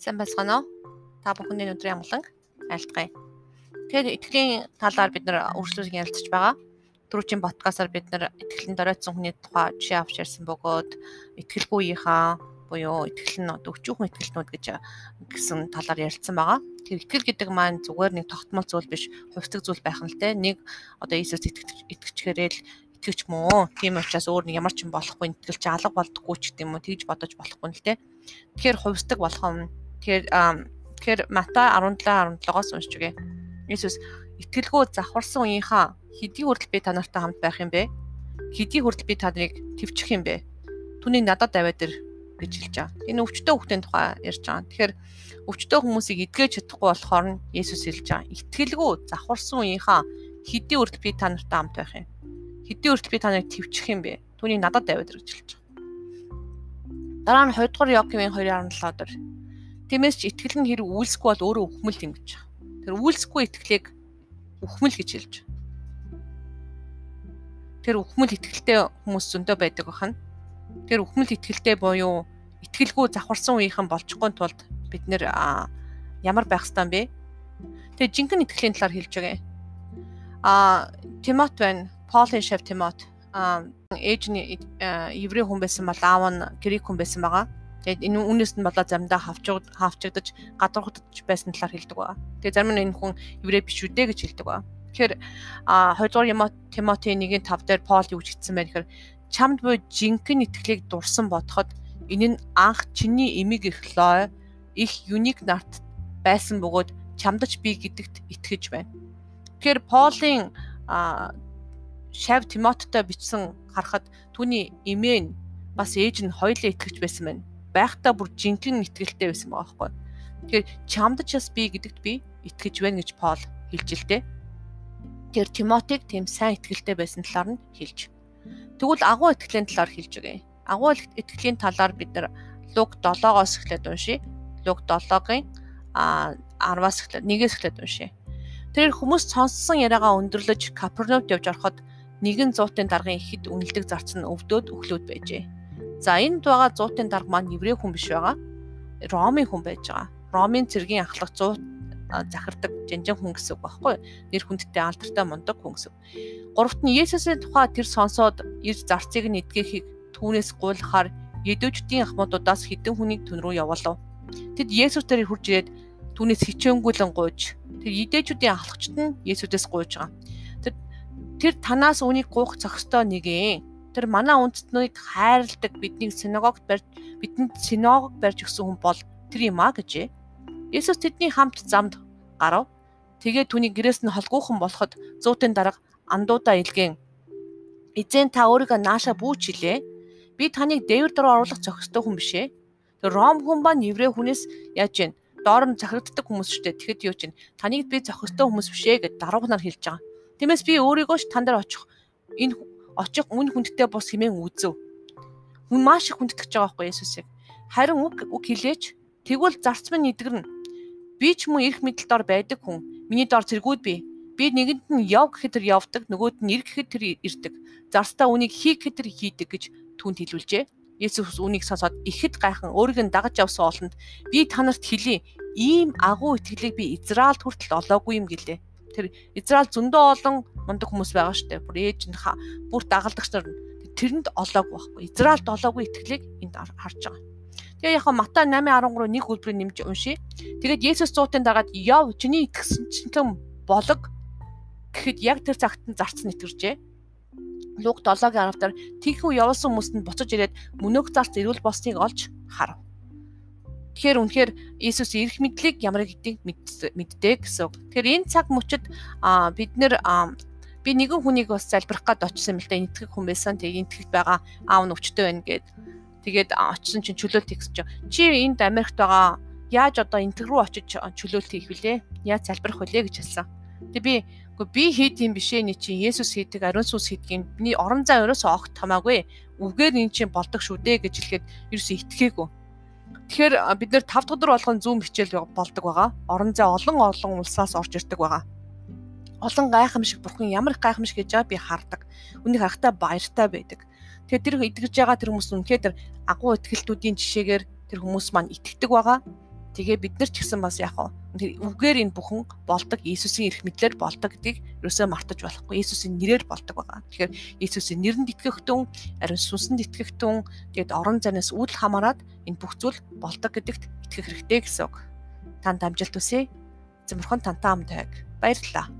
Сайн байцгаана уу? Та бүхэний өдрийн амгалан айлтгая. Тэгэхээр итгэлийн талаар бид нар үргэлжлүүлэн ярилцж байгаа. Түрүүчийн подкастаар бид нар итгэлийн доройтсон хүний тухай жишээ авч ярьсан бөгөөд итгэлгүйийнхаа буюу итгэл нь өчүүхэн итгэлнүүд гэж гэсэн талаар ярилцсан байгаа. Тэр итгэл гэдэг маань зүгээр нэг тогтмол зүйл биш, хувьцаг зүйл байх нь л те. Нэг одоо Иесус итгэжхээрэл итгэвч мөн. Тийм учраас өөр нэг ямар ч юм болохгүй итгэл чи алга болдоггүй ч гэдэг юм уу тэгж бодож болохгүй л те. Тэгэхээр хувьцдаг болох юм Тэгэхээр тэгэхээр Матай 17:17-оос уншиж үгээ. Иесус итгэлгүй завхарсан үеийнхаа хэдий хүртэл би та нартай хамт байх юм бэ? Хэдий хүртэл би та нарыг твчих юм бэ? Түүнийг надад аваад ир гэж хэлж байгаа. Энэ өвчтөө хүүхдийн тухай ярьж байгаа. Тэгэхээр өвчтөө хүмүүсийг эдгэж чадахгүй болохоор нь Есүс хэлж байгаа. Итгэлгүй завхарсан үеийнхаа хэдий хүртэл би та нартай хамт байх юм. Хэдий хүртэл би та нарыг твчих юм бэ? Түүнийг надад аваад ир гэж хэлж байгаа. Дараа нь 2 дугаар Яаковын 2:17 дээр Тиймээс ч итгэл нь хэрэг үйлсгүй бол өөрөө үхмэл юм гэж. Тэр үйлсгүй итгэлийг үхмэл гэж хэлж. Тэр үхмэл итгэлтэй хүмүүс зөндөө байдаг бахан. Тэр үхмэл итгэлтэй буюу итгэлгүй завхарсан үеийнхэн болчихгүй тулд бид нэр ямар байх юм бэ? Тэгээ жинхэнэ итгэлийн талаар хэлж байгаа. А Тимот байна. Полын шав Тимот. А ээж нь еврей хүн байсан бол аав нь грек хүн байсан байгаа Тэгээд энэ үнээс нь болоо заримдаа хавч хавчагдаж гадуурхагдж байсан талаар хэлдэг ба. Тэгээд зарим нь энэ хүн еврей биш үү дээ гэж хэлдэг ба. Тэгэхээр а 2 дугаар Тимоти 1-ийн 5 дээр Пол юу гэж хэлсэн бэ гэхээр чамд буй жинхэнэ итгэлийг дурсан бодоход энэ нь анх чиний эмиг их лой их юник нарт байсан бөгөөд чамдч би гэдэгт итгэж байна. Тэгэхээр Полын шав Тимоттой бичсэн харахад түүний эмээ нь бас ээж нь хоёулаа итгэж байсан байна байхдаа бүр жинхэнэ итгэлтэй байсан байгаа байхгүй. Тэгэхээр чамд ч бас би гэдэгт би итгэж байна гэж Пол хэлж л дээ. Тэр Тимотиг тийм сайн итгэлтэй байсан талаар нь хэлж. Тэгвэл агуу итгэлийн талаар хэлж өгье. Агуу итгэлийн талаар бид нар Луг 7-оос эхлээд уншия. Луг 7-гийн а 10-аас эхлээд 1-ээс эхлээд уншия. Тэр хүмүүс сонссон яриагаа өндөрлөж Капернаумд явж ороход нэгэн зуутын даргын ихэд үнэлдэг зарц нь өвдөөд өглөөд байжээ. За энд байгаа зуутын дарга маань еврей хүн биш байгаа. Ромын хүн байж байгаа. Ромын цэргийн ахлах 100 захирдаг жанжин хүн гэсэн үг байхгүй нэр хүндтэй алдартай мундаг хүн гэсэн. Гуравт нь Есүсийн тухай тэр сонсоод ирж зарцыг нь эдгэхийг түүнээс гуйлахаар едөөждийн ахмадуудаас хідэн хүнийг түн рүү явуулав. Тэд Есүс дээр хурж ирээд түүнээс хичээнгүйлэн гуйж тэр идээчүүдийн ахлагчд нь Есүсээс гуйж байгаа. Тэр тэр танаас үнийг гуйх зохистой нэгэн тэр манай үндэстнийг хайрладаг бидний синагогт барьж бидэнд синагог барьж өгсөн хүн бол тэр юм а гэжээ. Есүс тэдний хамт замд гарав. Тэгээд түүний гэрээс нь холгуухан болоход зуутын дарга андуудаа илгээн Эзэн та өөрийгөө нааша бүүч хилээ. Би таныг дээвэр дор оруулах зохистой хүн биш ээ. Тэр Ром хүн ба еврей хүнээс яаж гин доор нь захирагддаг хүмүүс шүү дээ. Тэгэхэд юу чинь таныг би зохистой хүмүүс биш ээ гэд даруугнаар хэлж байгаа. Тиймээс би өөрийгөө ч тань дээр очих энэ очих үн хүндтэй бус хэмээн үзв. Хүн маш их хүндтгэж байгаа байхгүй Есүсийг. Харин үг үг хэлээч тэгвэл зарц минь нэгдгэрнэ. Би ч мөн эрх мэдэлд ор байдаг хүн. Миний дор зэргүүд би. Би нэгэнд нь яв гэхэд тэр явдаг, нөгөөд нь ир гэхэд тэр ирдэг. Зарстаа үнийг хий гэхэд тэр хийдэг гэж түнд хэлүүлжээ. Есүс үнийг сонсоод ихэд гайхан өөрийг нь дагаж явсан олонд би танарт хэлий ийм агуу итгэлийг би Израильд хүртэл олоогүй юм гэлээ. Тэр Израиль зөндөө олон мундаг хүмүүс байгаа штэ. Бүр ээж нь бүр дагалдагч нар тэрэнд олоогүй байхгүй. Израильд олоогүй итгэлийг энд харж байгаа. Тэгээ яг Матай 8:13 нэг үлбэрийг нэмж уншия. Тэгээд Есүс зуутын дагаад яв чиний итгэсэн чинь болог гэхэд яг тэр цагт нь зарц нь итгэрчээ. Луг 7-гийн 10-аар тийхүү явуулсан хүмүүст нь буцаж ирээд мөнөөх зарц ирүүл болсныг олж харав. Тэгэхээр үнэхээр Иесус эрх мэдлийг ямар гэдгийг мэддэг гэсэн. Тэгэхээр энэ цаг мөчид бид нэр би нэгэн хүнийг бас залбирах гад очсон юм л да энтгэх хүн байсан. Тэгээ энтгэж байгаа аав нь өвчтөй байна гэд. Тэгээд очсон чинь чөлөөлт хийсэн чинь чи энд Америкт байгаа яаж одоо энтэг рүү очиж чөлөөлт хийх вүлээ? Яаж залбирах вүлээ гэж хэлсэн. Тэгээ би үгүй би хийд юм бишээ ни чи Есүс хийдэг ариун сүнс хийдгийг миний орон зай өрөөсөө огт хамаагүй. Үгээр эн чинь болдог шүү дээ гэж хэлэхэд ерөөсөө итгээгүй. Тэгэхээр бид нэр 5 дахь өдөр болгон зүүн хичээл болдог байгаа. Орон зай олон олон улсаас орж ирдэг байгаа. Олон гайхамшиг бурхан ямар их гайхамшиг гэж байгаа би хардаг. Үнийг харахтаа баяртай байдаг. Тэгэхээр тэр идэгж байгаа тэр хүмүүс үнэхээр тэр агуу ихтгэлтүүдийн жишээгээр тэр хүмүүс маань итгэдэг байгаа. Тэгээ бид нар ч гэсэн бас яг үгээр энэ бүхэн болдог Иесусийн эрх мэдлэр болдог гэдгийг ерөөсөө мартаж болохгүй. Иесусийн нэрээр болдог байгаа. Тэгэхээр Иесусийн нэрэнд итгэх түн, ариун сүнсэнд итгэх түн, тэгээд орон зайнаас үүдэл хамааран энэ бүх зүйл болдог гэдэгт итгэх хэрэгтэй гэсэн үг. Танд амжилт хүсье. Эзэмхэн тантай хамт байг. Баярлалаа.